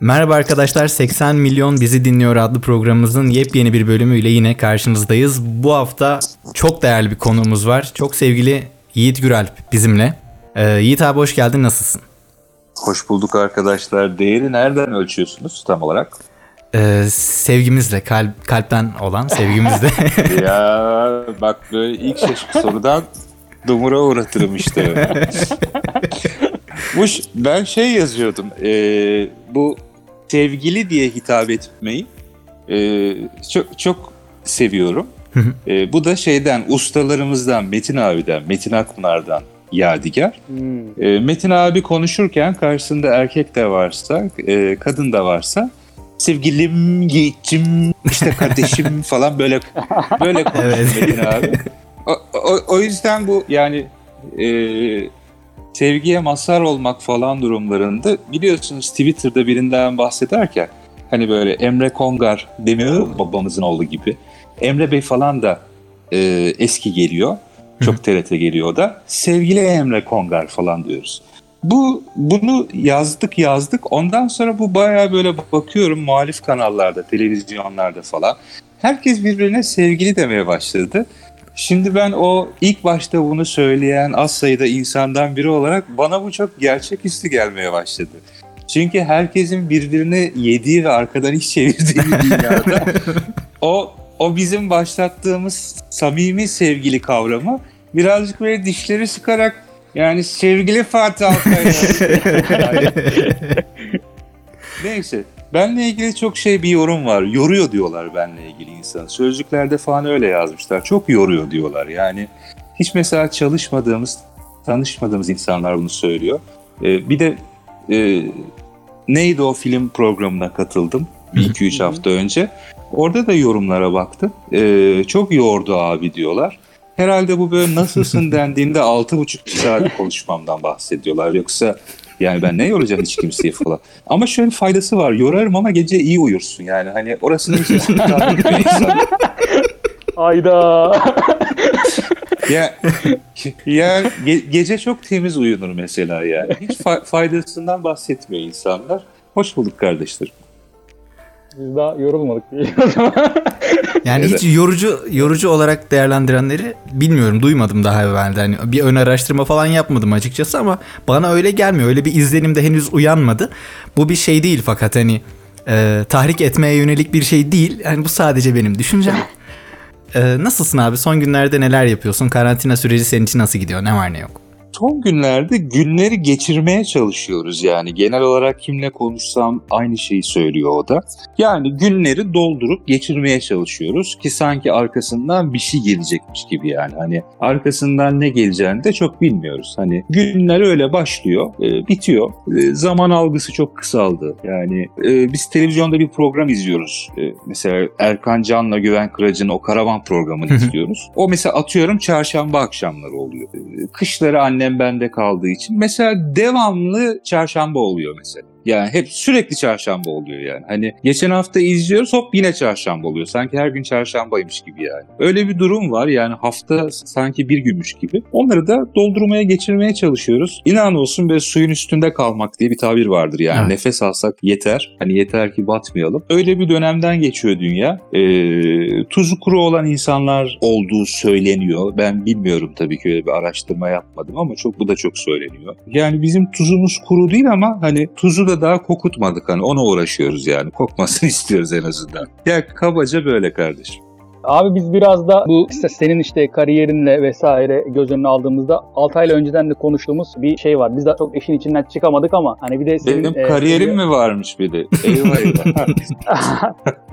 Merhaba arkadaşlar 80 milyon bizi dinliyor adlı programımızın yepyeni bir bölümüyle yine karşınızdayız. Bu hafta çok değerli bir konuğumuz var. Çok sevgili Yiğit Güralp bizimle. Ee, Yiğit abi hoş geldin nasılsın? Hoş bulduk arkadaşlar. Değeri nereden ölçüyorsunuz tam olarak? Ee, sevgimizle, kalp, kalpten olan sevgimizle. ya bak böyle ilk şaşık sorudan dumura uğratırım işte. bu ben şey yazıyordum. E, bu sevgili diye hitap etmeyi e, çok çok seviyorum. e, bu da şeyden ustalarımızdan Metin abiden, Metin Akpınar'dan yadigar. Hmm. E, Metin abi konuşurken karşısında erkek de varsa, e, kadın da varsa sevgilim, yiğitçim, işte kardeşim falan böyle böyle konuşuyor evet. Metin abi. O, o, o yüzden bu yani e, sevgiye mazhar olmak falan durumlarında biliyorsunuz Twitter'da birinden bahsederken hani böyle Emre Kongar demiyor babamızın oğlu gibi. Emre Bey falan da e, eski geliyor. Çok TRT geliyor da. Sevgili Emre Kongar falan diyoruz. Bu bunu yazdık yazdık. Ondan sonra bu baya böyle bakıyorum muhalif kanallarda, televizyonlarda falan. Herkes birbirine sevgili demeye başladı. Şimdi ben o ilk başta bunu söyleyen az sayıda insandan biri olarak bana bu çok gerçeküstü gelmeye başladı. Çünkü herkesin birbirine yediği ve arkadan iş çevirdiği bir dünyada o o bizim başlattığımız samimi sevgili kavramı birazcık böyle dişleri sıkarak yani sevgili Fatih Altaylı. Neyse. Benle ilgili çok şey bir yorum var. Yoruyor diyorlar benle ilgili insan. Sözlüklerde falan öyle yazmışlar. Çok yoruyor diyorlar. Yani hiç mesela çalışmadığımız, tanışmadığımız insanlar bunu söylüyor. Ee, bir de e, neydi o film programına katıldım. Bir iki üç hafta önce. Orada da yorumlara baktım. Ee, çok yordu abi diyorlar. Herhalde bu böyle nasılsın dendiğinde altı buçuk saat konuşmamdan bahsediyorlar. Yoksa yani ben ne yoracağım hiç kimseyi falan. Ama şöyle faydası var. Yorarım ama gece iyi uyursun yani. Hani orasını hiç Ayda. ya ya ge- gece çok temiz uyunur mesela yani. Hiç fa- faydasından bahsetmiyor insanlar. Hoş bulduk kardeşlerim. Biz daha yorulmadık diye. Yani hiç yorucu yorucu olarak değerlendirenleri bilmiyorum. Duymadım daha evvel. Hani bir ön araştırma falan yapmadım açıkçası ama bana öyle gelmiyor. Öyle bir izlenim de henüz uyanmadı. Bu bir şey değil fakat hani e, tahrik etmeye yönelik bir şey değil. Yani bu sadece benim düşüncem. E, nasılsın abi? Son günlerde neler yapıyorsun? Karantina süreci senin için nasıl gidiyor? Ne var ne yok? Son günlerde günleri geçirmeye çalışıyoruz yani. Genel olarak kimle konuşsam aynı şeyi söylüyor o da. Yani günleri doldurup geçirmeye çalışıyoruz ki sanki arkasından bir şey gelecekmiş gibi yani. Hani arkasından ne geleceğini de çok bilmiyoruz. Hani günler öyle başlıyor, e, bitiyor. E, zaman algısı çok kısaldı. Yani e, biz televizyonda bir program izliyoruz. E, mesela Erkan Can'la Güven Kıracı'nın o karavan programını izliyoruz. O mesela atıyorum çarşamba akşamları oluyor. E, kışları annem annem bende kaldığı için mesela devamlı çarşamba oluyor mesela. Yani hep sürekli çarşamba oluyor yani. Hani geçen hafta izliyoruz hop yine çarşamba oluyor. Sanki her gün çarşambaymış gibi yani. Öyle bir durum var yani hafta sanki bir günmüş gibi. Onları da doldurmaya geçirmeye çalışıyoruz. İnan olsun böyle suyun üstünde kalmak diye bir tabir vardır yani. Evet. Nefes alsak yeter. Hani yeter ki batmayalım. Öyle bir dönemden geçiyor dünya. Ee, tuzu kuru olan insanlar olduğu söyleniyor. Ben bilmiyorum tabii ki öyle bir araştırma yapmadım ama çok bu da çok söyleniyor. Yani bizim tuzumuz kuru değil ama hani tuzu da daha kokutmadık hani ona uğraşıyoruz yani. Kokmasını istiyoruz en azından. Ya kabaca böyle kardeşim. Abi biz biraz da bu işte senin işte kariyerinle vesaire göz önüne aldığımızda 6 ay önceden de konuştuğumuz bir şey var. Biz de çok işin içinden çıkamadık ama hani bir de senin... Benim e, kariyerim mi varmış bir de? Eyvah eyvah.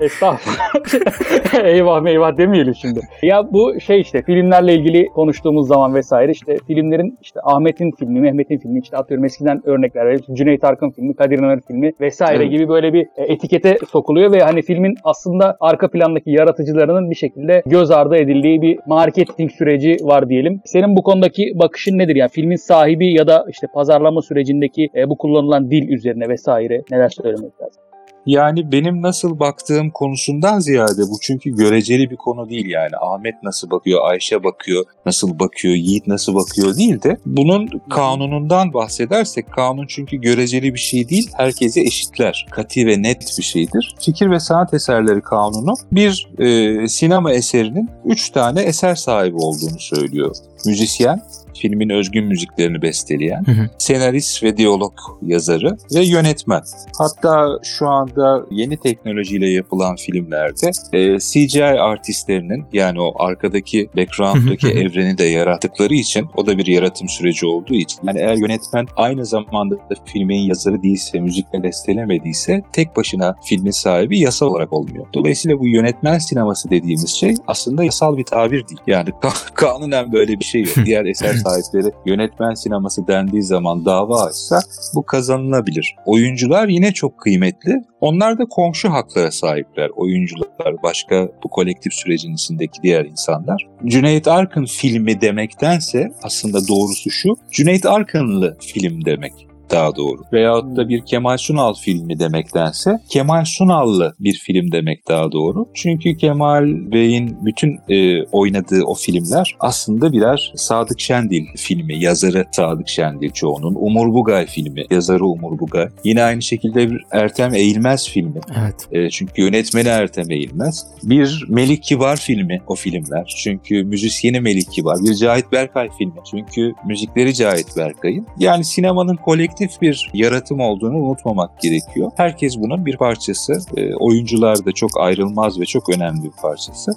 Estağfurullah. eyvah meyvah demeyelim şimdi. Ya bu şey işte filmlerle ilgili konuştuğumuz zaman vesaire işte filmlerin işte Ahmet'in filmi, Mehmet'in filmi işte atıyorum eskiden örnekler verelim. Cüneyt Arkın filmi, Kadir İnanır filmi vesaire evet. gibi böyle bir e, etikete sokuluyor ve hani filmin aslında arka plandaki yaratıcılarının bir şekilde göz ardı edildiği bir marketing süreci var diyelim. Senin bu konudaki bakışın nedir? Yani filmin sahibi ya da işte pazarlama sürecindeki e, bu kullanılan dil üzerine vesaire neler söylemek lazım? Yani benim nasıl baktığım konusundan ziyade bu çünkü göreceli bir konu değil yani. Ahmet nasıl bakıyor, Ayşe bakıyor, nasıl bakıyor, Yiğit nasıl bakıyor değil de bunun kanunundan bahsedersek kanun çünkü göreceli bir şey değil, herkese eşitler. Kati ve net bir şeydir. Fikir ve sanat eserleri kanunu bir e, sinema eserinin üç tane eser sahibi olduğunu söylüyor. Müzisyen, filmin özgün müziklerini besteleyen, Hı hı. senarist ve diyalog yazarı ve yönetmen. Hatta şu anda yeni teknolojiyle yapılan filmlerde e, CGI artistlerinin yani o arkadaki background'daki evreni de yarattıkları için o da bir yaratım süreci olduğu için yani eğer yönetmen aynı zamanda da filmin yazarı değilse, müzikle bestelemediyse tek başına filmin sahibi yasal olarak olmuyor. Dolayısıyla bu yönetmen sineması dediğimiz şey aslında yasal bir tabir değil. Yani ka- kanunen böyle bir şey yok. Diğer eser sahipleri yönetmen sineması dendiği zaman dava açsa bu kazanılabilir. Oyuncular yine çok kıymetli. Onlar da komşu haklara sahipler. Oyuncular, başka bu kolektif sürecin içindeki diğer insanlar. Cüneyt Arkın filmi demektense aslında doğrusu şu. Cüneyt Arkınlı film demek daha doğru. Veyahut da bir Kemal Sunal filmi demektense Kemal Sunallı bir film demek daha doğru. Çünkü Kemal Bey'in bütün e, oynadığı o filmler aslında birer Sadık Şendil filmi. Yazarı Sadık Şendil çoğunun. Umur Bugay filmi. Yazarı Umur Bugay. Yine aynı şekilde bir Ertem Eğilmez filmi. Evet. E, çünkü yönetmeni Ertem Eğilmez. Bir Melik Kibar filmi o filmler. Çünkü müzisyeni Melik Kibar. Bir Cahit Berkay filmi. Çünkü müzikleri Cahit Berkay'ın. Yani sinemanın kolektif bir yaratım olduğunu unutmamak gerekiyor. Herkes bunun bir parçası. E, oyuncular da çok ayrılmaz ve çok önemli bir parçası.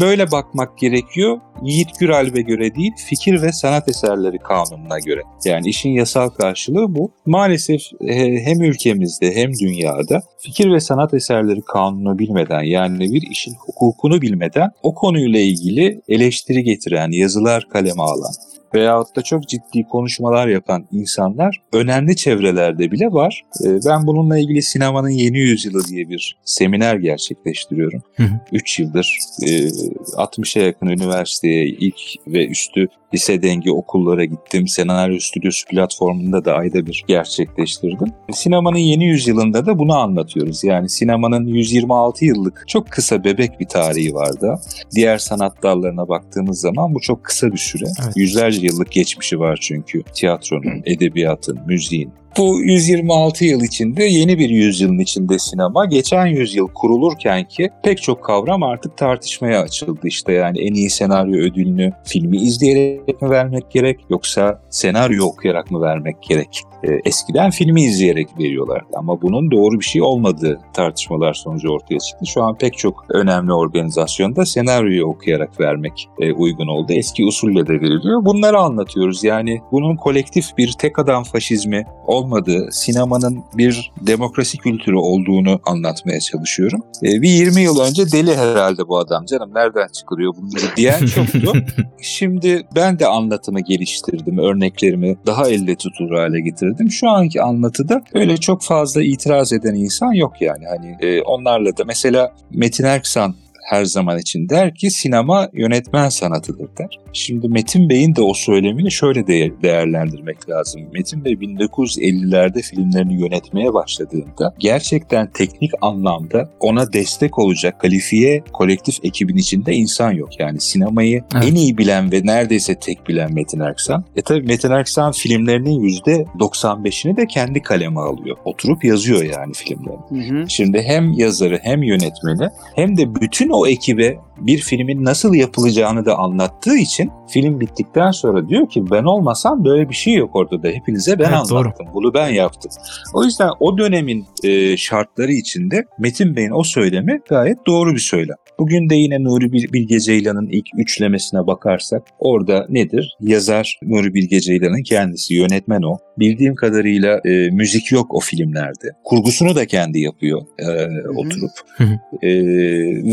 Böyle bakmak gerekiyor. Yiğit Güralp'e göre değil, fikir ve sanat eserleri kanununa göre. Yani işin yasal karşılığı bu. Maalesef e, hem ülkemizde hem dünyada fikir ve sanat eserleri kanunu bilmeden yani bir işin hukukunu bilmeden o konuyla ilgili eleştiri getiren, yazılar kaleme alan veyahut da çok ciddi konuşmalar yapan insanlar önemli çevrelerde bile var. E, Ben bununla ilgili sinemanın yeni yüzyılı diye bir seminer gerçekleştiriyorum. Hı hı. 3 yıldır e, 60'a yakın üniversiteye ilk ve üstü lise dengi okullara gittim. Senaryo stüdyosu platformunda da ayda bir gerçekleştirdim. Sinemanın yeni yüzyılında da bunu anlatıyoruz. Yani sinemanın 126 yıllık çok kısa bebek bir tarihi vardı. Diğer sanat dallarına baktığımız zaman bu çok kısa bir süre. Evet. Yüzlerce yıllık geçmişi var çünkü tiyatronun, edebiyatın, müziğin. Bu 126 yıl içinde yeni bir yüzyılın içinde sinema geçen yüzyıl kurulurken ki pek çok kavram artık tartışmaya açıldı. İşte yani en iyi senaryo ödülünü filmi izleyerek mi vermek gerek yoksa senaryo okuyarak mı vermek gerek? Ee, eskiden filmi izleyerek veriyorlardı ama bunun doğru bir şey olmadığı tartışmalar sonucu ortaya çıktı. Şu an pek çok önemli organizasyonda senaryoyu okuyarak vermek e, uygun oldu. Eski usulle de veriliyor. Bunları anlatıyoruz. Yani bunun kolektif bir tek adam faşizmi olmadığı, sinemanın bir demokrasi kültürü olduğunu anlatmaya çalışıyorum. E, bir 20 yıl önce deli herhalde bu adam canım nereden çıkarıyor bunları diyen çoktu. Şimdi ben de anlatımı geliştirdim, örneklerimi daha elle tutulur hale getirdim. Şu anki anlatıda öyle çok fazla itiraz eden insan yok yani. Hani e, onlarla da mesela Metin Erksan her zaman için der ki sinema yönetmen sanatıdır der. Şimdi Metin Bey'in de o söylemini şöyle de değerlendirmek lazım. Metin Bey 1950'lerde filmlerini yönetmeye başladığında gerçekten teknik anlamda ona destek olacak kalifiye kolektif ekibin içinde insan yok. Yani sinemayı Evet. en iyi bilen ve neredeyse tek bilen Metin Erksan. E tabi Metin Erksan filmlerinin %95'ini de kendi kaleme alıyor. Oturup yazıyor yani filmlerini. Şimdi hem yazarı hem yönetmeni hem de bütün o ekibe bir filmin nasıl yapılacağını da anlattığı için film bittikten sonra diyor ki ben olmasam böyle bir şey yok ortada. Hepinize ben Evet, anlattım. Bunu ben yaptım. O yüzden o dönemin e, şartları içinde Metin Bey'in o söylemi gayet doğru bir söylem. Bugün de yine Nuri Bil- Bilge Ceylan'ın ilk üçlemesine bakarsak orada nedir? Yazar Nuri Bilge Ceylan'ın kendisi, yönetmen o. Bildiğim kadarıyla e, müzik yok o filmlerde. Kurgusunu da kendi yapıyor e, oturup. E,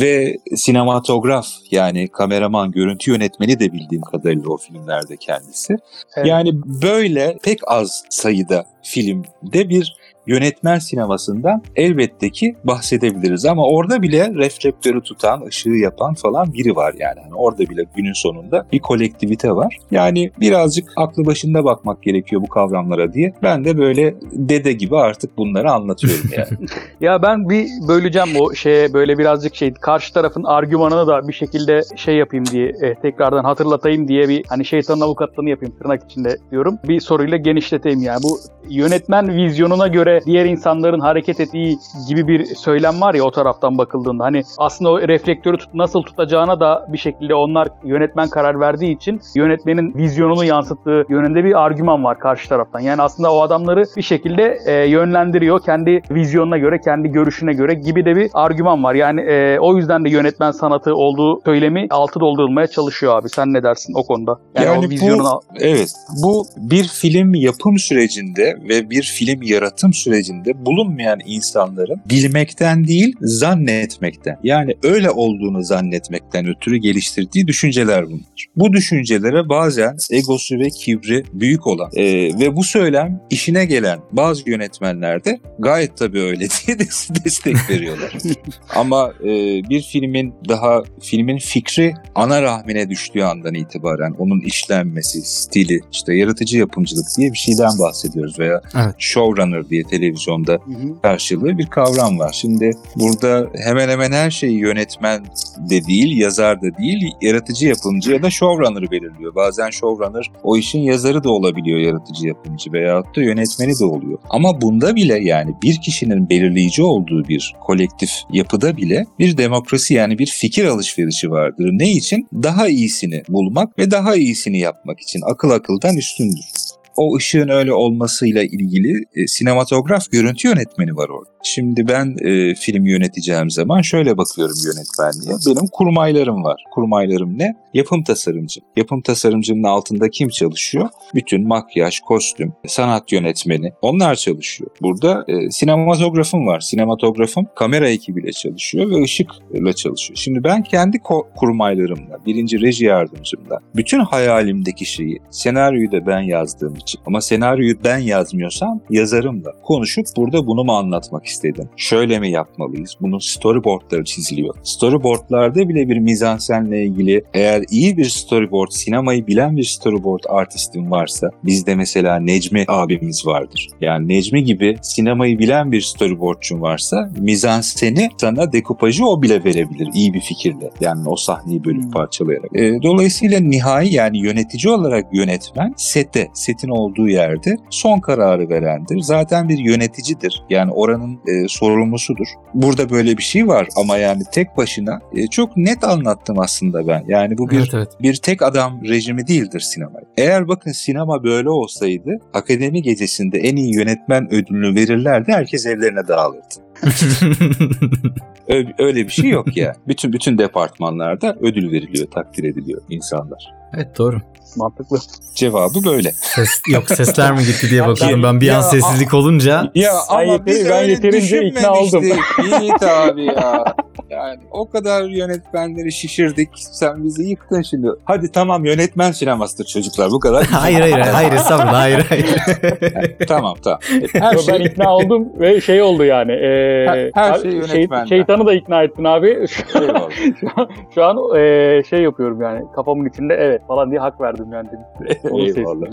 ve sinematograf yani kameraman, görüntü yönetmeni de bildiğim kadarıyla o filmlerde kendisi. Evet. Yani böyle pek az sayıda filmde bir yönetmen sinemasından elbette ki bahsedebiliriz. Ama orada bile reflektörü tutan, ışığı yapan falan biri var yani. Hani orada bile günün sonunda bir kolektivite var. Yani birazcık aklı başında bakmak gerekiyor bu kavramlara diye. Ben de böyle dede gibi artık bunları anlatıyorum yani. Ya ben bir böleceğim o şeye böyle birazcık şey karşı tarafın argümanını da bir şekilde şey yapayım diye e, tekrardan hatırlatayım diye bir hani şeytanın avukatlığını yapayım tırnak içinde diyorum. Bir soruyla genişleteyim yani bu yönetmen vizyonuna göre diğer insanların hareket ettiği gibi bir söylem var ya o taraftan bakıldığında hani aslında o reflektörü tut, nasıl tutacağına da bir şekilde onlar yönetmen karar verdiği için yönetmenin vizyonunu yansıttığı yönünde bir argüman var karşı taraftan. Yani aslında o adamları bir şekilde e, yönlendiriyor kendi vizyonuna göre, kendi görüşüne göre gibi de bir argüman var. Yani e, o yüzden de yönetmen sanatı olduğu söylemi altı doldurulmaya çalışıyor abi. Sen ne dersin o konuda? Yani, Yani o bu- vizyonuna Evet, bu bir film yapım sürecinde ve bir film yaratım sürecinde bulunmayan insanların bilmekten değil zannetmekten yani öyle olduğunu zannetmekten ötürü geliştirdiği düşünceler bunlar. Bu düşüncelere bazen egosu ve kibri büyük olan e, ve bu söylem işine gelen bazı yönetmenler de gayet tabii öyle diye de destek veriyorlar. Ama e, bir filmin daha filmin fikri ana rahmine düştüğü andan itibaren onun işlenmesi, stili, işte yaratıcı yapımcılık diye bir şeyden bahsediyoruz veya Evet. showrunner diye televizyonda karşılığı bir kavram var. Şimdi burada hemen hemen her şeyi yönetmen de değil, yazar da değil, yaratıcı yapımcı ya da showrunner belirliyor. Bazen showrunner o işin yazarı da olabiliyor yaratıcı yapımcı veyahut da yönetmeni de oluyor. Ama bunda bile yani bir kişinin belirleyici olduğu bir kolektif yapıda bile bir demokrasi yani bir fikir alışverişi vardır. Ne için? Daha iyisini bulmak ve daha iyisini yapmak için. Akıl akıldan üstündür o ışığın öyle olmasıyla ilgili e, sinematograf görüntü yönetmeni var orada. Şimdi ben e, film yöneteceğim zaman şöyle bakıyorum yönetmenliğe. Benim kurmaylarım var. Kurmaylarım ne? Yapım tasarımcı. Yapım tasarımcının altında kim çalışıyor? Bütün makyaj, kostüm, sanat yönetmeni onlar çalışıyor. Burada e, sinematografım var. Sinematografım kamera ekibiyle çalışıyor ve ışıkla çalışıyor. Şimdi ben kendi ko- kurmaylarımla, birinci reji yardımcımla bütün hayalimdeki şeyi senaryoyu da ben yazdığım için ama senaryoyu ben yazmıyorsam yazarımla konuşup burada bunu mu anlatmak istedim? Şöyle mi yapmalıyız? Bunun storyboardları çiziliyor. Storyboardlarda bile bir mizansenle ilgili eğer iyi bir storyboard, sinemayı bilen bir storyboard artistin varsa bizde mesela Necmi abimiz vardır. Yani Necmi gibi sinemayı bilen bir storyboardçun varsa mizanseni sana dekupajı o bile verebilir iyi bir fikirle. Yani o sahneyi bölüp Hmm. parçalayarak. E, dolayısıyla nihai yani yönetici olarak yönetmen sette, setin olduğu yerde son kararı verendir. Zaten bir yöneticidir. Yani oranın e, sorumlusudur. Burada böyle bir şey var ama yani tek başına e, çok net anlattım aslında ben. Yani bu bir Evet evet. bir tek adam rejimi değildir sinema. Eğer bakın sinema böyle olsaydı akademi gecesinde en iyi yönetmen ödülünü verirlerdi herkes evlerine dağılırdı. Öyle bir şey yok ya. Bütün bütün departmanlarda ödül veriliyor, takdir ediliyor insanlar. evet doğru. Mantıklı. Cevabı böyle. Ses, yok sesler mi gitti diye Ya bakıyordum ben- bir an ya- sessizlik olunca. Ya Ben ama yeteri- biz ben yeterince ikna oldum. Yiğit abi ya. Yani o kadar yönetmenleri şişirdik. Sen bizi yıktın şimdi. Hadi tamam yönetmen sinemasıdır çocuklar bu kadar. hayır hayır hayır estağfurullah hayır hayır. tamam tamam. Her Yo, şey Ben ikna oldum ve şey oldu yani. e, Her- her şey şey- yönetmenden. şeytanı da ikna ettin abi. eyvallah. Şu an e, şey yapıyorum yani kafamın içinde evet falan diye hak verdim yani. Onun Eyvallah.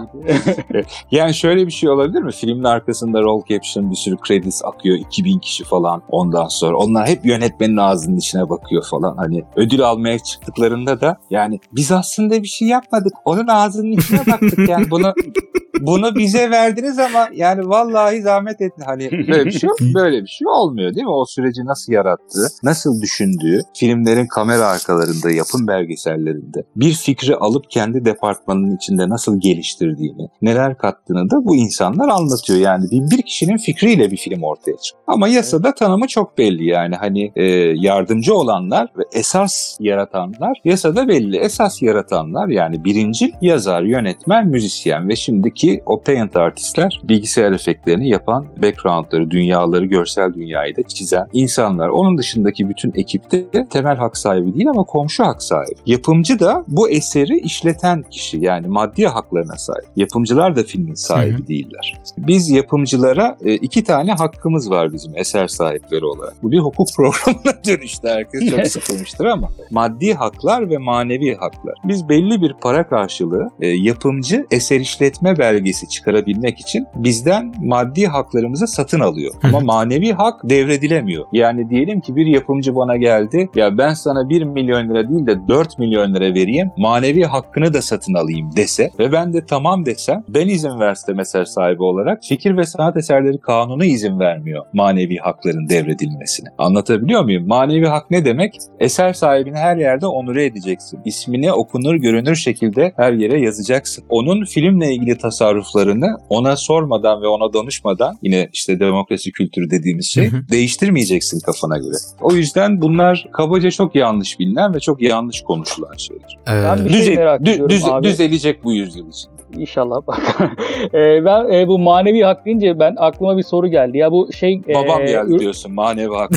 Yani şöyle bir şey olabilir mi? Filmin arkasında roll caption bir sürü credits akıyor. 2000 kişi falan ondan sonra. Onlar hep yönetmenin ağzının içine bakıyor falan. Hani ödül almaya çıktıklarında da yani biz aslında bir şey yapmadık. Onun ağzının içine baktık yani bunu bunu bize verdiniz ama yani vallahi zahmet ettin. Hani böyle bir şey böyle bir şey olmuyor değil mi? O süreci nasıl yarattığı, nasıl düşündüğü, filmlerin kamera arkalarında, yapım belgesellerinde bir fikri alıp kendi departmanının içinde nasıl geliştirdiğini, neler kattığını da bu insanlar anlatıyor. Yani bir, bir kişinin fikriyle bir film ortaya çıkıyor. Ama yasada tanımı çok belli yani hani e, yardımcı olanlar ve esas yaratanlar yasada belli. Esas yaratanlar yani birinci yazar, yönetmen, müzisyen ve şimdiki ki o paint artistler bilgisayar efektlerini yapan, backgroundları, dünyaları, görsel dünyayı da çizen insanlar. Onun dışındaki bütün ekipte temel hak sahibi değil ama komşu hak sahibi. Yapımcı da bu eseri işleten kişi yani maddi haklarına sahip. Yapımcılar da filmin sahibi Hı hı. değiller. Biz yapımcılara e, iki tane hakkımız var bizim eser sahipleri olarak. Bu bir hukuk programına dönüştü. Herkes çok sıkılmıştır ama. Maddi haklar ve manevi haklar. Biz belli bir para karşılığı e, yapımcı eser işletme belgesi çıkarabilmek için bizden maddi haklarımızı satın alıyor. Ama manevi hak devredilemiyor. Yani diyelim ki bir yapımcı bana geldi. Ya ben sana 1 milyon lira değil de 4 milyon lira vereyim. Manevi hakkını da satın alayım dese ve ben de tamam desem ben izin versem eser sahibi olarak fikir ve sanat eserleri kanunu izin vermiyor manevi hakların devredilmesine. Anlatabiliyor muyum? Manevi hak ne demek? Eser sahibini her yerde onure edeceksin. İsmini okunur görünür şekilde her yere yazacaksın. Onun filmle ilgili tasarruflarını ona sormadan ve ona danışmadan yine işte demokrasi kültürü dediğimiz şey değiştirmeyeceksin kafana göre. O yüzden bunlar kabaca çok yanlış bilinen ve çok yanlış konuşulan şeyler. Ee, Ben bir şey Düze- merak dü- ediyorum düze- abi. düzelecek bu yüzyıl için. İnşallah. e, ben e, bu manevi hak deyince ben aklıma bir soru geldi. Ya bu şey e, Babam geldi diyorsun manevi hak?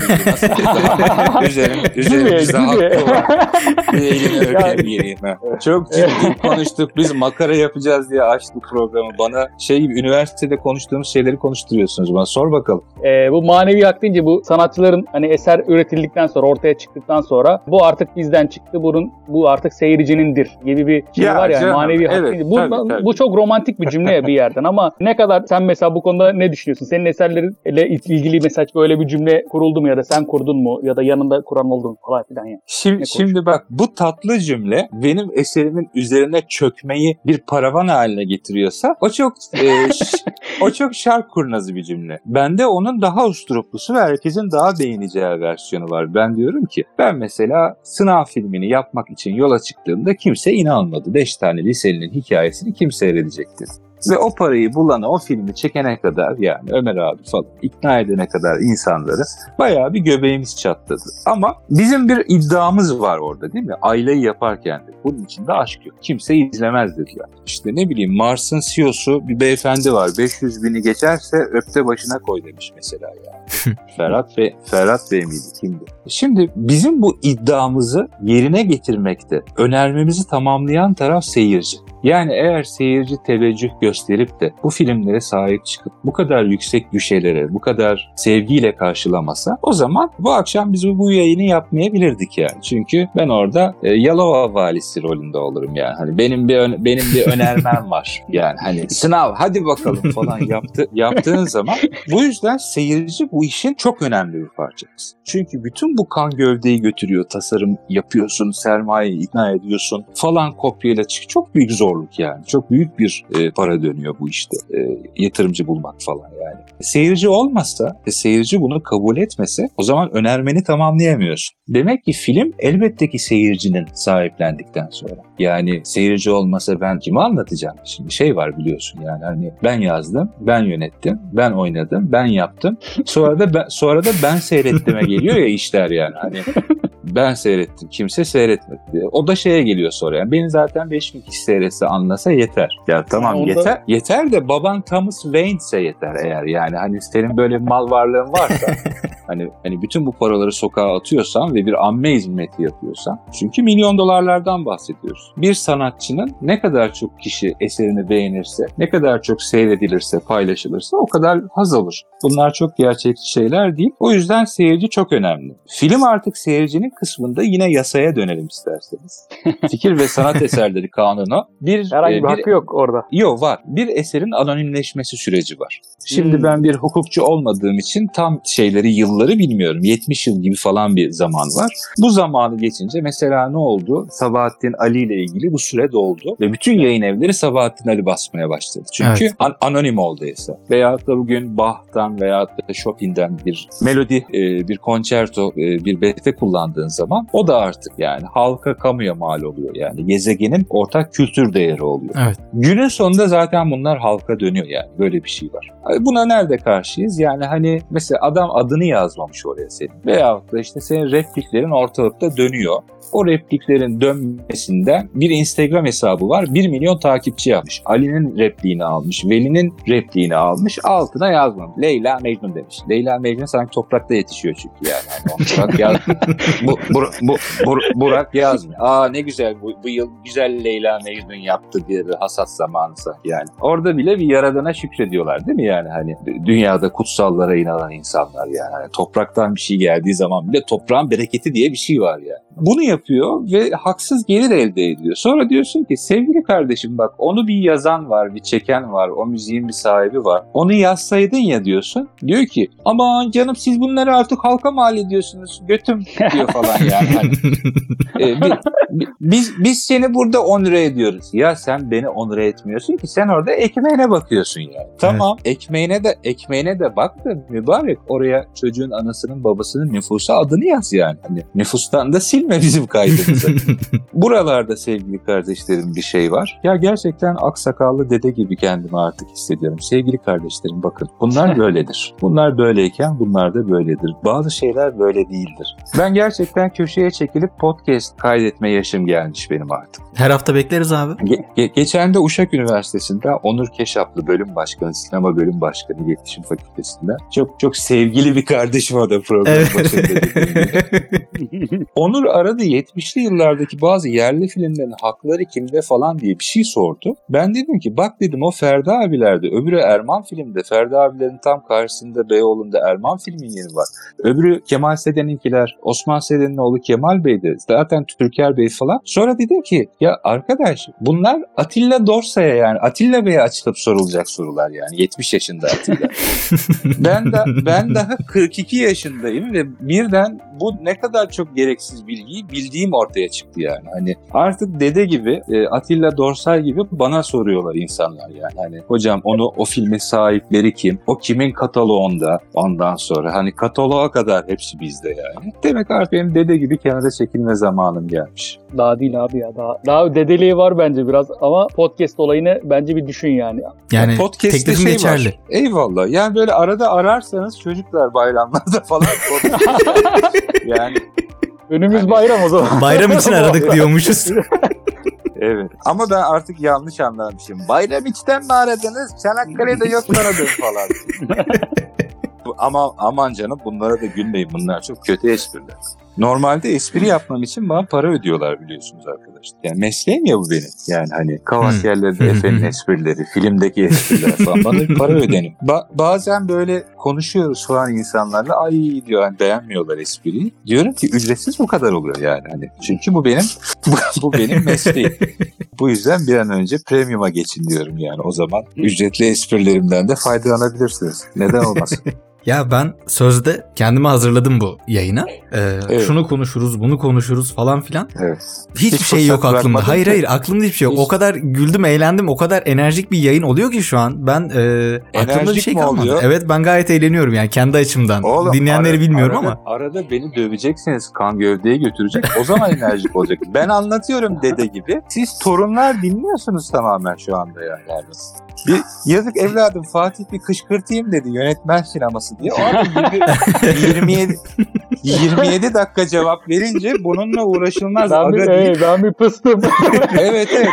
Üzerim, üzerimizde hakkı var. Bir elini öpeyim Yani- geleyim. ha. Çok ciddi konuştuk. Biz makara yapacağız diye açtık programı. Bana şey gibi üniversitede konuştuğumuz şeyleri konuşturuyorsunuz bana. Sor bakalım. E, bu manevi hak deyince bu sanatçıların hani eser üretildikten sonra ortaya çıktıktan sonra bu artık bizden çıktı. Bunun bu artık seyircinindir gibi bir şey Ya var ya canım, manevi hak evet, deyince. Bu, tabii, tabii. Bu çok romantik bir cümle bir yerden ama ne kadar sen mesela bu konuda ne düşünüyorsun? Senin eserlerinle ilgili mesela böyle bir cümle kuruldu mu ya da sen kurdun mu ya da yanında kuran oldu mu falan filan ya. Şimdi, şimdi bak bu tatlı cümle benim eserimin üzerine çökmeyi bir paravan haline getiriyorsa o çok e, o çok şark kurnazı bir cümle. Bende onun daha usturuplusu ve herkesin daha beğeneceği versiyonu var. Ben diyorum ki ben mesela sınav filmini yapmak için yola çıktığımda kimse inanmadı. Beş tane liselinin hikayesini kim seyredecekti? Ve o parayı bulana, o filmi çekene kadar yani Ömer abi falan ikna edene kadar insanları bayağı bir göbeğimiz çatladı. Ama bizim bir iddiamız var orada değil mi? Aileyi yaparken de. Bunun içinde aşk yok. Kimse izlemez dediler. İşte ne bileyim Mars'ın CEO'su bir beyefendi var. 500 bini geçerse öpte başına koy demiş mesela yani. Ferhat Bey, Ferhat Bey miydi kimdi? Şimdi bizim bu iddiamızı yerine getirmekte önermemizi tamamlayan taraf seyirci. Yani eğer seyirci teveccüh gösterip de bu filmlere sahip çıkıp bu kadar yüksek güşelere, bu kadar sevgiyle karşılamasa o zaman bu akşam biz bu yayını yapmayabilirdik yani. Çünkü ben orada e, Yalova valisi rolünde olurum yani. Hani benim bir benim bir önermem var. Yani hani sınav hadi bakalım falan yaptı yaptığın zaman bu yüzden seyirci bu işin çok önemli bir parçası. Çünkü bütün bu kan gövdeyi götürüyor. Tasarım yapıyorsun, sermayeyi ikna ediyorsun falan kopyayla çık. Çok büyük zorluk yani. Çok büyük bir e, para dönüyor bu işte. E, yatırımcı bulmak falan yani. Seyirci olmazsa ve seyirci bunu kabul etmese o zaman önermeni tamamlayamıyorsun. Demek ki film elbette ki seyircinin sahiplendikten sonra. Yani seyirci olmasa ben kime anlatacağım? Şimdi şey var biliyorsun yani hani ben yazdım, ben yönettim, ben oynadım, ben yaptım. Sonra da ben, sonra da ben seyrettiğime geliyor ya işler yani. Hani ben seyrettim. Kimse seyretmedi. O da şeye geliyor sonra. Yani beni zaten 5000 kişi seyretse anlasa yeter. Ya tamam Onda- yeter. Yeter de baban Thomas Wayne'se yeter eğer yani. Hani senin böyle mal varlığın varsa hani hani bütün bu paraları sokağa atıyorsan ve bir amme hizmeti yapıyorsan çünkü milyon dolarlardan bahsediyoruz. Bir sanatçının ne kadar çok kişi eserini beğenirse, ne kadar çok seyredilirse, paylaşılırsa o kadar haz alır. Bunlar çok gerçekçi şeyler değil. O yüzden seyirci çok önemli. Film artık seyircinin kısmında yine yasaya dönelim isterseniz. Fikir ve sanat eserleri kanunu bir Herhangi e, bir bir hakkı yok orada. Yok var. Bir eserin anonimleşmesi süreci var. Şimdi Hmm. ben bir hukukçu olmadığım için tam şeyleri, yılları bilmiyorum. 70 yıl gibi falan bir zaman var. Bu zamanı geçince mesela ne oldu? Sabahattin Ali ile ilgili bu süre doldu. Ve bütün yayın evleri Sabahattin Ali basmaya başladı. Çünkü Evet. an- anonim oldu eser. Veyahut da bugün Bach'tan veyahut da Chopin'den bir melodi, e, bir konçerto, e, bir beste kullandığın zaman o da artık yani halka kamuya mal oluyor. Yani gezegenin ortak kültür değeri oluyor. Evet. Günün sonunda zaten bunlar halka dönüyor yani. Böyle bir şey var. Buna nerede karşıyız? Yani hani mesela adam adını yazmamış oraya senin. Veyahut da işte senin repliklerin ortalıkta dönüyor. O repliklerin dönmesinden bir Instagram hesabı var. 1 milyon takipçi yapmış. Ali'nin repliğini almış. Veli'nin repliğini almış. Altına yazmamış. Leyla Mecnun demiş. Leyla Mecnun sanki toprakta yetişiyor çünkü yani. yani Burak, yaz, bu, bu, bu, bu- Burak yazmıyor. Aa ne güzel bu, bu yıl güzel Leyla Mecnun yaptı bir hasat zamanı sanki yani. Orada bile bir yaradana şükrediyorlar değil mi yani hani dü- dünyada kutsallara inanan insanlar yani. Hani topraktan bir şey geldiği zaman bile toprağın bereketi diye bir şey var yani. Bunu yapıyor ve haksız gelir elde ediyor. Sonra diyorsun ki sevgili kardeşim bak onu bir yazan var, bir çeken var, o müziğin bir sahibi var. Onu yazsaydın ya diyorsun. Diyor ki aman canım siz bunları artık halka mal ediyorsunuz. Götüm diyor falan yani. Hani, e, bi- bi- biz, biz seni burada onure ediyoruz. Ya sen beni onure etmiyorsun ki sen orada ekmeğine bakıyorsun yani. Tamam ekmeğine de ekmeğine de bak da mübarek oraya çocuğun anasının babasının nüfusa adını yaz yani. Hani nüfustan da silme bizim kaydımızı. Buralarda sevgili kardeşlerim bir şey var. Ya gerçekten aksakallı dede gibi kendimi artık hissediyorum. Sevgili kardeşlerim bakın bunlar böyledir. Bunlar böyleyken bunlar da böyledir. Bazı şeyler böyle değildir. Ben gerçekten köşeye çekilip podcast kaydetme yaşım gelmiş benim artık. Her hafta bekleriz abi. Ge- ge- geçen de Uşak Üniversitesi'nde Onur Keşaplı bölüm başkanı, sinema bölüm başkanı iletişim fakültesinde. Çok çok sevgili bir kardeşim o da program Evet. başında. Onur aradı 70'li yıllardaki bazı yerli filmlerin hakları kimde falan diye bir şey sordu. Ben dedim ki bak dedim o Ferdi abilerde öbürü Erman filmde Ferdi abilerin tam karşısında Beyoğlu'nda Erman filmin yeri var. Öbürü Kemal Seden'inkiler Osman Seden'in oğlu Kemal Bey'di. Zaten Türker Bey falan. Sonra dedim ki ya arkadaş bunlar Atilla Dorsa'ya yani Atilla Bey'e açılıp sorulacak sorular yani 70 yaşında Atilla. ben de ben daha 42 yaşındayım ve birden bu ne kadar çok gereksiz bilgiyi bildiğim ortaya çıktı yani. Hani artık dede gibi e, Atilla Dorsay gibi bana soruyorlar insanlar yani. Hani hocam onu o filmin sahipleri kim? O kimin kataloğunda? Ondan sonra hani kataloğa kadar hepsi bizde yani. Demek artık benim dede gibi kenara çekilme zamanım gelmiş. Daha değil abi ya. Daha, daha dedeliği var bence biraz ama podcast olayını bence bir düşün yani. Yani Podcast'te şey geçerli. var. Eyvallah. Yani böyle arada ararsanız çocuklar bayramlarda falan podcast- yani Önümüz bayram o zaman. Bayram için aradık diyormuşuz. evet. Ama ben artık yanlış anlamışım. Bayram içten mi aradınız? Çanakkale'de yok aradım falan. Ama aman canım bunlara da gülmeyin. Bunlar çok kötü espriler. Normalde espri yapmam için bana para ödüyorlar biliyorsunuz arkadaşlar. Yani mesleğim ya bu benim. Yani hani kavas Hmm. yerlerinde efendim esprileri, filmdeki espriler falan. Bana bir para ödenin. Ba- bazen böyle konuşuyoruz falan insanlarla. Ay diyor hani beğenmiyorlar espriyi. Diyorum ki ücretsiz bu kadar oluyor yani. Hani çünkü bu benim bu, bu benim mesleğim. Bu yüzden bir an önce premium'a geçin diyorum yani. O zaman ücretli esprilerimden de faydalanabilirsiniz. Neden olmasın? Ya ben sözde kendime hazırladım bu yayına. Ee, Evet. Şunu konuşuruz, bunu konuşuruz falan filan. Evet. Hiçbir Hiç şey yok aklımda. Hayır hayır aklımda hiçbir şey yok. Hiç. O kadar güldüm, eğlendim. O kadar enerjik bir yayın oluyor ki şu an. Ben e, aklımda bir Enerjik şey mi kalmadı. oluyor? Evet ben gayet eğleniyorum yani kendi açımdan. Oğlum, Dinleyenleri ara- bilmiyorum arada, ama. Arada beni döveceksiniz. Kan gövdeye götürecek. O zaman enerjik olacak. Ben anlatıyorum dede gibi. Siz torunlar dinliyorsunuz tamamen şu anda yani. Bir yazık evladım Fatih bir kışkırtayım dedi yönetmen sineması diye. O adam yirmi- 27 27 dakika cevap verince bununla uğraşılmaz. Ben bir, evet, ben bir pıstım. Evet evet.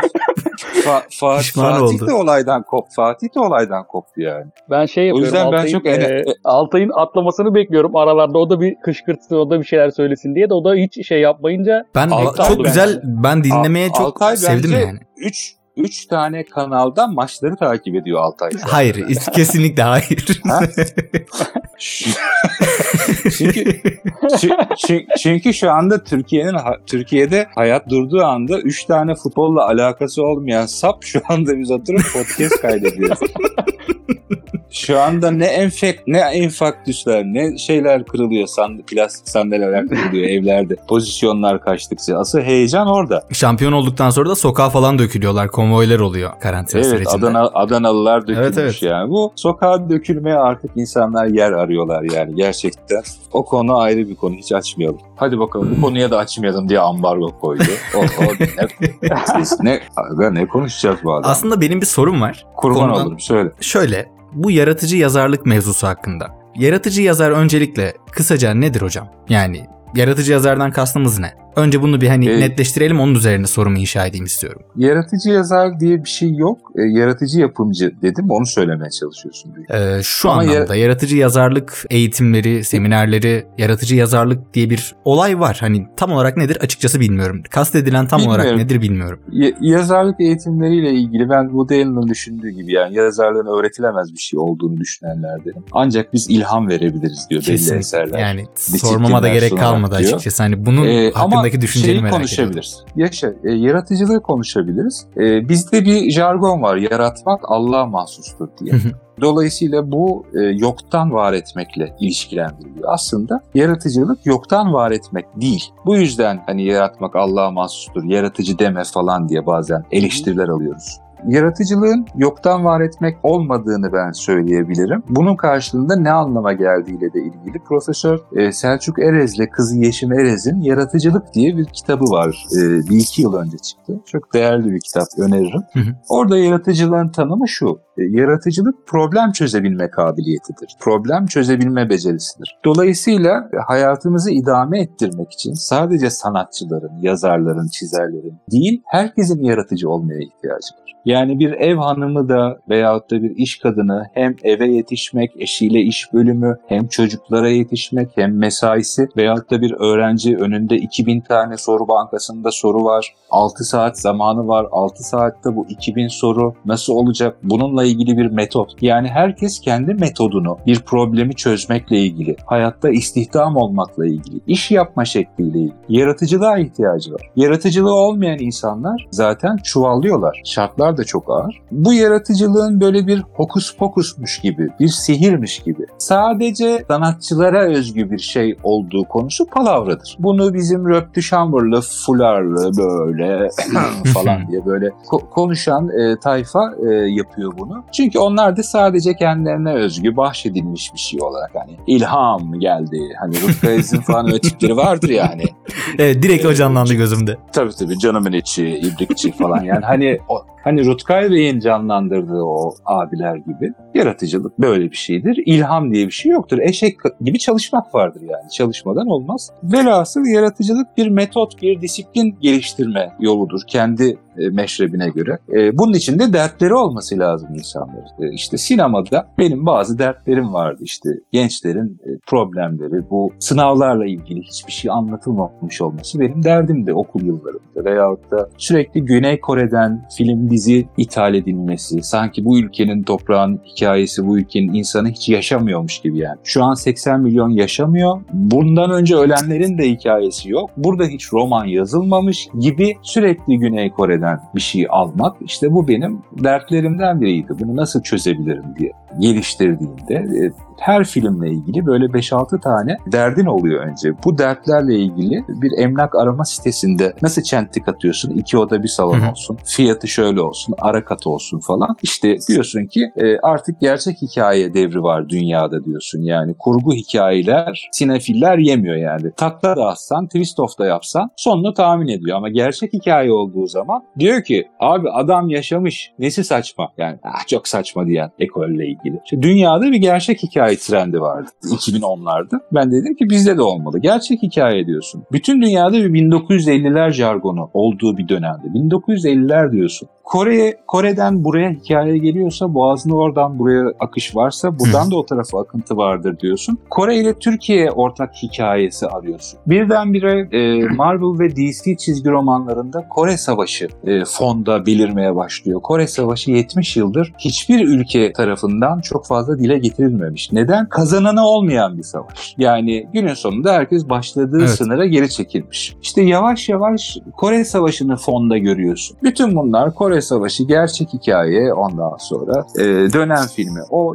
Fa- Fa- Pişman Fatih oldu. de olaydan kop. Fatih de olaydan koptu yani. Ben şey O yapıyorum. yüzden ben Altay'ın, çok ene- e, Altay'ın atlamasını bekliyorum aralarda. O da bir kışkırtsın, o da bir şeyler söylesin diye de o da hiç şey yapmayınca Ben çok güzel ben dinlemeye Al- çok Altay sevdim bence- yani. 3 3 tane kanaldan maçları takip ediyor Altay. Hayır, kesinlikle hayır. Ha? çünkü çü- çü- çünkü şu anda Türkiye'nin Türkiye'de hayat durduğu anda 3 tane futbolla alakası olmayan sap şu anda biz oturup podcast kaydediyoruz. Şu anda ne enfek ne enfaktüsler ne şeyler kırılıyor sand plastik sandalyeler kırılıyor evlerde. Pozisyonlar kaçtıkça. Asıl heyecan orada. Şampiyon olduktan sonra da sokağa falan dökülüyorlar. Konvoylar oluyor karantina Evet sürecinde. Adana, Adanalılar dökülmüş Evet, evet. yani. Bu sokağa dökülmeye artık insanlar yer arıyorlar yani gerçekten. O konu ayrı bir konu hiç açmayalım. Hadi bakalım bu konuya da açmayalım diye ambargo koydu. O, o ne, ne, ne konuşacağız bu adam? Aslında benim bir sorum var. Kurban konudan- olurum söyle. Şöyle, bu yaratıcı yazarlık mevzusu hakkında. yaratıcı yazar öncelikle kısaca nedir hocam? Yani yaratıcı yazardan kastımız ne? Önce bunu bir hani Ee, netleştirelim onun üzerine sorumu inşa edeyim istiyorum. Yaratıcı yazar diye bir şey yok. E, yaratıcı yapımcı dedim onu söylemeye çalışıyorsun. Ee, şu Ama ya- anlamda yaratıcı yazarlık eğitimleri, seminerleri, yaratıcı yazarlık diye bir olay var. Hani tam olarak nedir açıkçası bilmiyorum. Kastedilen tam olarak Bilmiyorum. nedir bilmiyorum. Ya- yazarlık eğitimleriyle ilgili ben Woody Allen'ın düşündüğü gibi yani yazarlığın öğretilemez bir şey olduğunu düşünenlerdenim. Ancak biz ilham verebiliriz diyor belli Kesinlikle. eserler. Yani sormama da gerek kalmadı diyor. açıkçası. Hani bunun Ee, hakkındaki ama düşünceni şeyi merak ediyorum. konuşabiliriz. Yaşa, e, yaratıcılığı konuşabiliriz. E, bizde bir jargon var. Yaratmak Allah'a mahsustur diye. Dolayısıyla bu e, yoktan var etmekle ilişkilendiriliyor. Aslında yaratıcılık yoktan var etmek değil. Bu yüzden hani yaratmak Allah'a mahsustur, yaratıcı deme falan diye bazen eleştiriler alıyoruz. Yaratıcılığın yoktan var etmek olmadığını ben söyleyebilirim. Bunun karşılığında ne anlama geldiğiyle de ilgili Profesör e, Selçuk Erez'le kızı Yeşim Erez'in Yaratıcılık diye bir kitabı var. E, bir iki yıl önce çıktı. Çok değerli bir kitap öneririm. Hı hı. Orada yaratıcılığın tanımı şu. E, Yaratıcılık problem çözebilme kabiliyetidir. Problem çözebilme becerisidir. Dolayısıyla hayatımızı idame ettirmek için sadece sanatçıların, yazarların, çizerlerin değil, herkesin yaratıcı olmaya ihtiyacı var. Yani bir ev hanımı da veyahut da bir iş kadını hem eve yetişmek, eşiyle iş bölümü, hem çocuklara yetişmek, hem mesaisi veyahut da bir öğrenci önünde 2000 tane soru bankasında soru var. 6 saat zamanı var. 6 saatte bu 2000 soru nasıl olacak? Bununla ilgili bir metot. Yani herkes kendi metodunu, bir problemi çözmekle ilgili, hayatta istihdam olmakla ilgili, iş yapma şekliyle ilgili, yaratıcılığa ihtiyacı var. Yaratıcılığı olmayan insanlar zaten çuvallıyorlar. Şartlar da çok ağır. Bu yaratıcılığın böyle bir hokus pokusmuş gibi, bir sihirmiş gibi. Sadece sanatçılara özgü bir şey olduğu konusu palavradır. Bunu bizim Röptü Şambırlı, Fularlı böyle falan diye böyle ko- konuşan e, tayfa e, yapıyor bunu. Çünkü onlar da sadece kendilerine özgü bahşedilmiş bir şey olarak hani ilham geldi. Hani Rutkay Ezin falan öyle tipleri vardır yani. Evet, direkt o canlandı gözümde. Tabii tabii canımın içi, ibrikçi falan yani hani o, hani Rutkay Bey'in canlandırdığı o abiler gibi yaratıcılık böyle bir şeydir. İlham diye bir şey yoktur. Eşek gibi çalışmak vardır yani. Çalışmadan olmaz. Velhasıl yaratıcılık bir metot, bir disiplin geliştirme yoludur kendi e, meşrebine göre. E, bunun için de dertleri olması lazım insanların. E, işte sinemada benim bazı dertlerim vardı. İşte gençlerin problemleri, bu sınavlarla ilgili hiçbir şey anlatılmamış olması benim derdimdi okul yıllarımda. Veyahut da sürekli Güney Kore'den film dizi ithal edilmesi, sanki bu ülkenin toprağın hikayesi, bu ülkenin insanı hiç yaşamıyormuş gibi yani. Şu an 80 milyon yaşamıyor. Bundan önce ölenlerin de hikayesi yok. Burada hiç roman yazılmamış gibi sürekli Güney Kore'den bir şey almak. İşte bu benim dertlerimden biriydi. Bunu nasıl çözebilirim diye geliştirdiğimde e, her filmle ilgili böyle 5-6 tane derdin oluyor önce. Bu dertlerle ilgili bir emlak arama sitesinde nasıl çentik atıyorsun? İki oda bir salon olsun. Fiyatı şöyle olsun. Ara katı olsun falan. İşte diyorsun ki e, artık gerçek hikaye devri var dünyada diyorsun. Yani kurgu hikayeler sinefiller yemiyor yani. Takla da atsan, twist off da yapsan sonunu tahmin ediyor. Ama gerçek hikaye olduğu zaman diyor ki abi adam yaşamış. Nesi saçma? Yani ah, çok saçma diyen ekolle ilgili. İşte dünyada bir gerçek hikaye trendi vardı 2010'larda. Ben dedim ki bizde de olmalı. Gerçek hikaye diyorsun. Bütün dünyada bir 1950'ler jargonu olduğu bir dönemde. 1950'ler diyorsun. Kore'ye Kore'den buraya hikaye geliyorsa boğazını oradan buraya akış varsa buradan da o tarafa akıntı vardır diyorsun. Kore ile Türkiye ortak hikayesi arıyorsun. Birdenbire e, Marvel ve DC çizgi romanlarında Kore Savaşı e, fonda belirmeye başlıyor. Kore Savaşı 70 yıldır hiçbir ülke tarafından çok fazla dile getirilmemiş. Neden? Kazananı olmayan bir savaş. Yani günün sonunda herkes başladığı Evet. sınıra geri çekilmiş. İşte yavaş yavaş Kore Savaşı'nı fonda görüyorsun. Bütün bunlar Kore Savaşı gerçek hikaye ondan sonra e, dönem filmi. O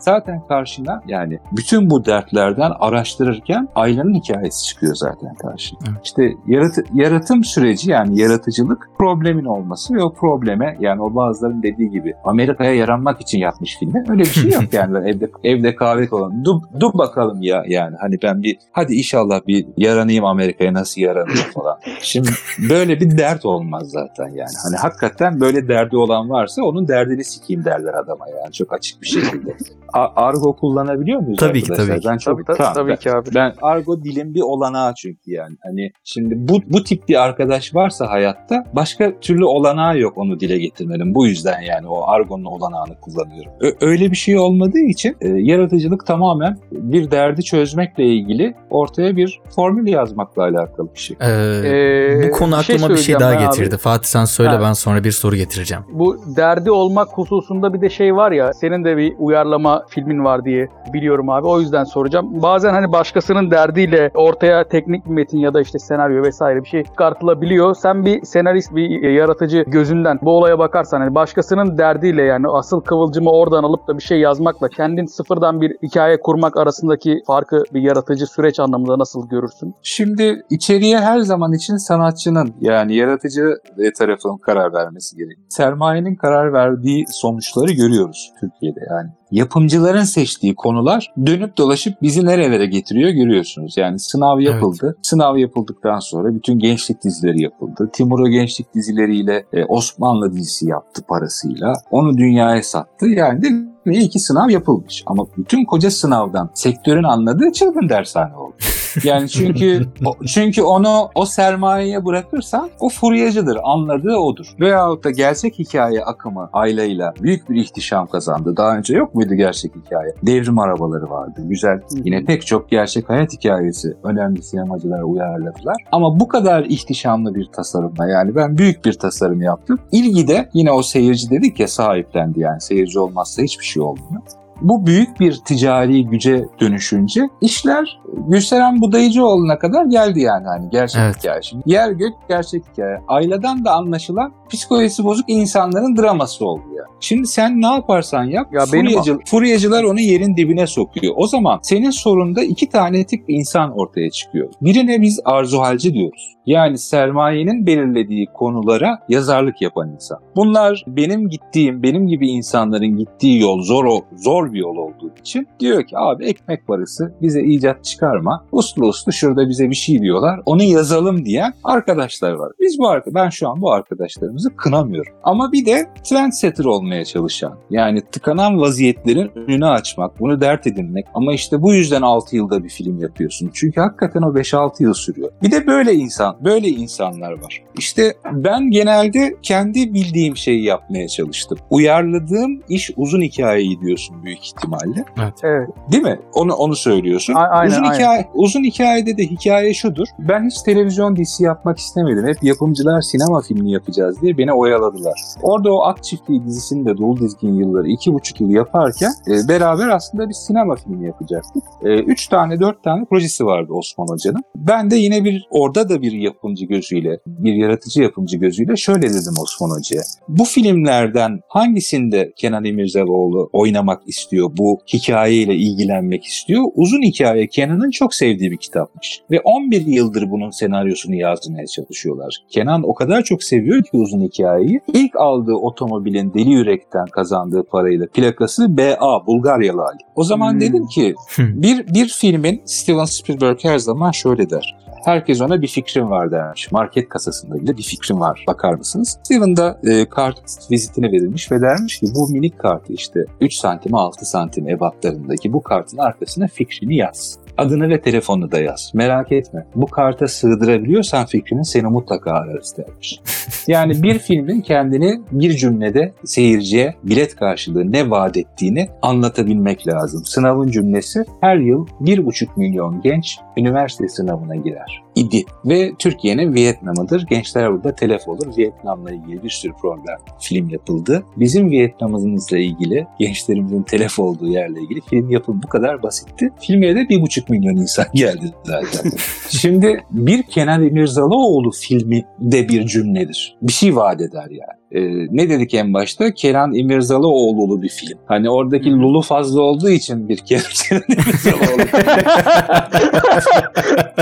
zaten karşına yani bütün bu dertlerden araştırırken Ayla'nın hikayesi çıkıyor zaten karşına. Evet. İşte yaratı- yaratım süreci yani yaratıcılık problemin olması ve o probleme yani o bazıların dediği gibi Amerika'ya yaranmak için yapmış filmi. Öyle bir şey yok yani ben evde evde kahve koyalım. Dur, dur bakalım ya yani hani ben bir hadi inşallah bir yaranayım Amerika'ya nasıl yaranıyor falan. Şimdi böyle bir dert olmaz zaten yani. Hani hakikaten böyle derdi olan varsa onun derdini sikeyim derler adama yani çok açık bir şekilde. A- argo kullanabiliyor muyuz Tabii ki, arkadaşlar? tabii ki. Ben çok Tabii, tabii, Tamam, tabii ben- ki abi. Ben argo dilin bir olanağı çünkü yani. Hani şimdi bu bu tip bir arkadaş varsa hayatta başka türlü olanağı yok onu dile getirmenin. Bu yüzden yani o argonun olanağını kullanıyorum. Ö- öyle bir şey olmadığı için e, yaratıcılık tamamen bir derdi çözmekle ilgili ortaya bir formül yazmakla alakalı bir şey. Ee, Ee, bu konu bir şey aklıma bir şey söyleyeceğim daha ben abi. getirdi. Fatih sen söyle Ha. ben sonra bir soru getireceğim. Bu derdi olmak hususunda bir de şey var ya senin de bir uyarlama filmin var diye biliyorum abi o yüzden soracağım. Bazen hani başkasının derdiyle ortaya teknik bir metin ya da işte senaryo vesaire bir şey çıkartılabiliyor. Sen bir senarist bir yaratıcı gözünden bu olaya bakarsan hani başkasının derdiyle yani asıl kıvılcımı oradan alıp da bir şey yazmakla kendin sıfırdan bir hikaye kurmak arasındaki farkı bir yaratıcı süreç anlamında nasıl görürsün? Şimdi içeriye her zaman için sanatçının yani yaratıcı e, tarafının karar vermesi gerekiyor. Sermayenin karar verdiği sonuçları görüyoruz Türkiye'de yani. Yapımcıların seçtiği konular dönüp dolaşıp bizi nerelere getiriyor görüyorsunuz. Yani sınav yapıldı. Sınav yapıldıktan sonra bütün gençlik dizileri yapıldı. Timur'a gençlik dizileriyle e, Osmanlı dizisi yaptı parasıyla. Onu dünyaya sattı. Yani de ve iki sınav yapılmış. Ama bütün koca sınavdan sektörün anladığı çılgın dershane oldu. Yani çünkü çünkü onu o sermayeye bırakırsan o furyacıdır. Anladığı odur. Veyahut da gerçek hikaye akımı aileyle büyük bir ihtişam kazandı. Daha önce yok muydu gerçek hikaye? Devrim arabaları vardı. Güzel. Yine pek çok gerçek hayat hikayesi önemli sinemacılar uyarladılar. Ama bu kadar ihtişamlı bir tasarımla yani ben büyük bir tasarım yaptım. İlgi de yine o seyirci dedik ya sahiplendi yani seyirci olmazsa hiçbir şey olmuyor. Bu büyük bir ticari güce dönüşünce işler Gülseren Budayıcıoğlu'na kadar geldi yani hani gerçek Evet. hikaye. Şimdi yer gök gerçek hikaye. Aileden de anlaşılan psikolojisi bozuk insanların draması oldu ya. Şimdi sen ne yaparsan yap Ya benim- furyacı- furyacılar onu yerin dibine sokuyor. O zaman senin sorunda iki tane tip insan ortaya çıkıyor. Birine biz arzuhalci diyoruz. Yani sermayenin belirlediği konulara yazarlık yapan insan. Bunlar benim gittiğim, benim gibi insanların gittiği yol zor o- zor bir yol olduğu için diyor ki abi ekmek parası bize icat çıkarma. Uslu uslu şurada bize bir şey diyorlar. Onu yazalım diyen arkadaşlar var. Biz bu ben şu an bu arkadaşlarımızı kınamıyorum. Ama bir de trendsetter olmaya çalışan yani tıkanan vaziyetlerin önünü açmak, bunu dert edinmek ama işte bu yüzden 6 yılda bir film yapıyorsun. Çünkü hakikaten o 5-6 yıl sürüyor. Bir de böyle insan, böyle insanlar var. İşte ben genelde kendi bildiğim şeyi yapmaya çalıştım. Uyarladığım iş uzun hikayeyi diyorsun büyük ihtimalle. Evet. Değil mi? Onu onu söylüyorsun. A- aynen, uzun aynen. hikaye uzun hikayede de hikaye şudur. Ben hiç televizyon dizisi yapmak istemedim. Hep yapımcılar sinema filmi yapacağız diye beni oyaladılar. Orada o Ak Çiftliği dizisini de Dolu Dizgin yılları iki buçuk yıl yaparken e, beraber aslında bir sinema filmi yapacaktık. E, üç tane dört tane projesi vardı Osman Hoca'nın. Ben de yine bir orada da bir yapımcı gözüyle, bir yaratıcı yapımcı gözüyle şöyle dedim Osman Hoca'ya. Bu filmlerden hangisinde Kenan İmirzalıoğlu oynamak istiyor, bu hikayeyle ilgilenmek istiyor? Uzun hikaye Kenan'ın çok sevdiği bir kitapmış. Ve 11 yıldır bunun senaryosunu yazmaya çalışıyorlar. Kenan o kadar çok seviyor ki uzun hikayeyi. İlk aldığı otomobilin Deli Yürek'ten kazandığı parayla plakası BA, Bulgaryalı hali. O zaman Hmm. dedim ki bir, bir filmin Steven Spielberg her zaman şöyle der. Herkes ona bir fikrim var dermiş. Market kasasında bile bir fikrim var. Bakar mısınız? Steven da e, kart vizitine verilmiş ve dermiş ki bu minik kartı işte 3 santime 6 santim ebatlarındaki bu kartın arkasına fikrini yaz. Adını ve telefonunu da yaz. Merak etme. Bu karta sığdırabiliyorsan fikrini seni mutlaka ararız dermiş. Yani bir filmin kendini bir cümlede seyirciye bilet karşılığı ne vaat ettiğini anlatabilmek lazım. Sınavın cümlesi her yıl 1,5 milyon genç üniversite sınavına girer idi. Ve Türkiye'nin Vietnam'ıdır. Gençler burada telef olur. Vietnam'la ilgili bir sürü problem film yapıldı. Bizim Vietnam'ımızla ilgili, gençlerimizin telef olduğu yerle ilgili film yapıldı. Bu kadar basitti. Filme de 1,5 milyon insan geldi zaten. Şimdi bir Kenan İmirzalıoğlu filmi de bir cümledir. Bir şey vaat eder yani. Ee, ne dedik en başta? Kenan İmirzalıoğlu'lu bir film. Hani oradaki Lulu fazla olduğu için bir Kenan İmirzalıoğlu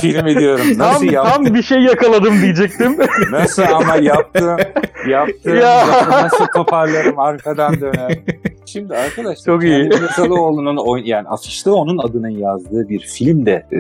filmi diyorum. Nasıl Tam, yaptım? tam bir şey yakaladım diyecektim. Nasıl ama yaptım. Yaptım. Ya. Nasıl toparlarım arkadan döner. Şimdi arkadaşlar Çok iyi. Kenan yani afişte onun adının yazdığı bir film de e,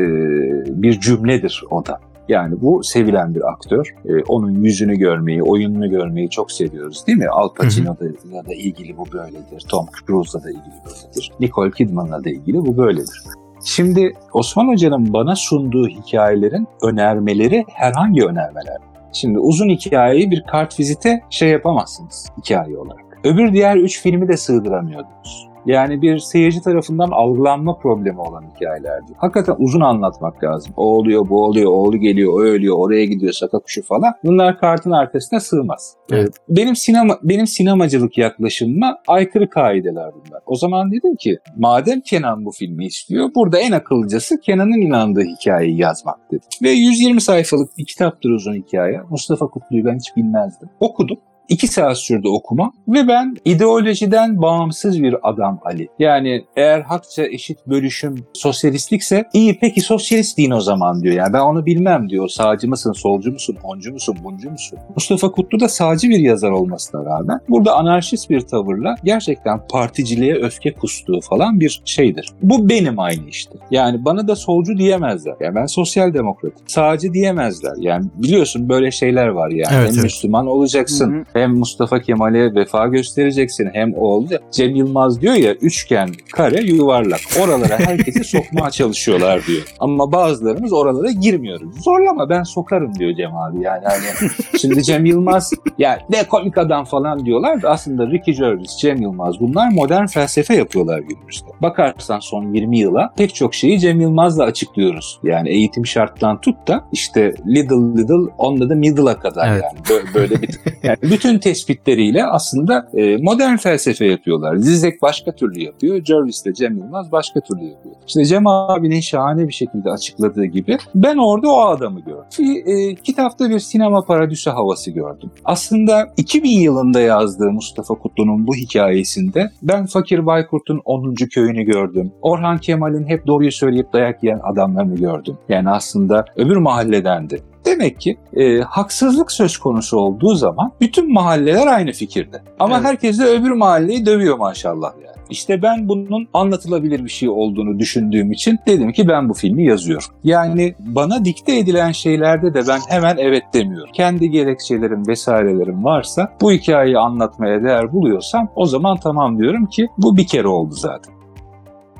bir cümledir o da. Yani bu sevilen bir aktör. Ee, onun yüzünü görmeyi, oyununu görmeyi çok seviyoruz değil mi? Al Pacino'da da ilgili bu böyledir. Tom Cruise'la da ilgili böyledir. Nicole Kidman'la da ilgili bu böyledir. Şimdi Osman Hoca'nın bana sunduğu hikayelerin önermeleri herhangi önermeler. Şimdi uzun hikayeyi bir kart vizite şey yapamazsınız hikaye olarak. Öbür diğer üç filmi de sığdıramıyordunuz. Yani bir seyirci tarafından algılanma problemi olan hikayelerdi. Hakikaten uzun anlatmak lazım. O oluyor, bu oluyor, oğlu geliyor, o ölüyor, oraya gidiyor, saka kuşu falan. Bunlar kartın arkasına sığmaz. Evet. Benim sinema benim sinemacılık yaklaşımıma aykırı kaideler bunlar. O zaman dedim ki madem Kenan bu filmi istiyor, burada en akıllıcası Kenan'ın inandığı hikayeyi yazmak dedim. Ve 120 sayfalık bir kitaptır uzun hikaye. Mustafa Kutlu'yu ben hiç bilmezdim. Okudum. İki saat sürdü okuma ve ben ideolojiden bağımsız bir adam Ali. Yani eğer hakça eşit bölüşüm sosyalistlikse iyi peki sosyalist deyin o zaman diyor. Yani ben onu bilmem diyor. Sağcı mısın, solcu musun, oncu musun, buncu musun? Mustafa Kutlu da sağcı bir yazar olmasına rağmen burada anarşist bir tavırla gerçekten particiliğe öfke kustuğu falan bir şeydir. Bu benim aynı işte. Yani bana da solcu diyemezler. Yani ben sosyal demokratım. Sağcı diyemezler. Yani biliyorsun böyle şeyler var yani. Evet, hem evet. Müslüman olacaksın, Hı hı. Hem Mustafa Kemal'e vefa göstereceksin hem oğlu. Cem Yılmaz diyor ya üçgen, kare, yuvarlak. Oralara herkesi sokmaya çalışıyorlar diyor. Ama bazılarımız oralara girmiyoruz. Zorlama ben sokarım diyor Cem abi. Yani hani şimdi Cem Yılmaz ya ne komik adam falan diyorlar da aslında Ricky Gervais, Cem Yılmaz bunlar modern felsefe yapıyorlar günümüzde. Bakarsan son 20 yıla pek çok şeyi Cem Yılmaz'la açıklıyoruz. Yani eğitim şarttan tut da işte little little onunla da middle'a kadar Evet. yani Bö- böyle bir yani bütün tespitleriyle aslında e, modern felsefe yapıyorlar. Zizek başka türlü yapıyor. Jervis de Cem Yılmaz başka türlü yapıyor. İşte Cem abinin şahane bir şekilde açıkladığı gibi ben orada o adamı gördüm. Fi- e, kitapta bir sinema paradüsü havası gördüm. Aslında 2000 yılında yazdığı Mustafa Kutlu'nun bu hikayesinde ben Fakir Baykurt'un 10. köyünü gördüm. Orhan Kemal'in hep doğruyu söyleyip dayak yiyen adamlarını gördüm. Yani aslında öbür mahalledendi. Demek ki e, haksızlık söz konusu olduğu zaman bütün mahalleler aynı fikirde. Ama Evet. herkes de öbür mahalleyi dövüyor maşallah yani. İşte ben bunun anlatılabilir bir şey olduğunu düşündüğüm için dedim ki ben bu filmi yazıyorum. Yani bana dikte edilen şeylerde de ben hemen evet demiyorum. Kendi gerekçelerim vesairelerim varsa bu hikayeyi anlatmaya değer buluyorsam o zaman tamam diyorum ki bu bir kere oldu zaten.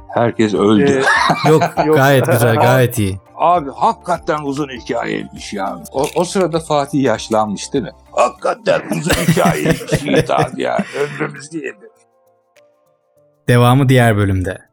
Herkes öldü. Ee, Yok, Yok. gayet güzel, gayet iyi. Abi hakikaten uzun hikayeymiş ya. O, o sırada Fatih yaşlanmış değil mi? Hakikaten uzun hikayeymiş Yiğit abi ya. Ömrümüz yedi. Devamı diğer bölümde.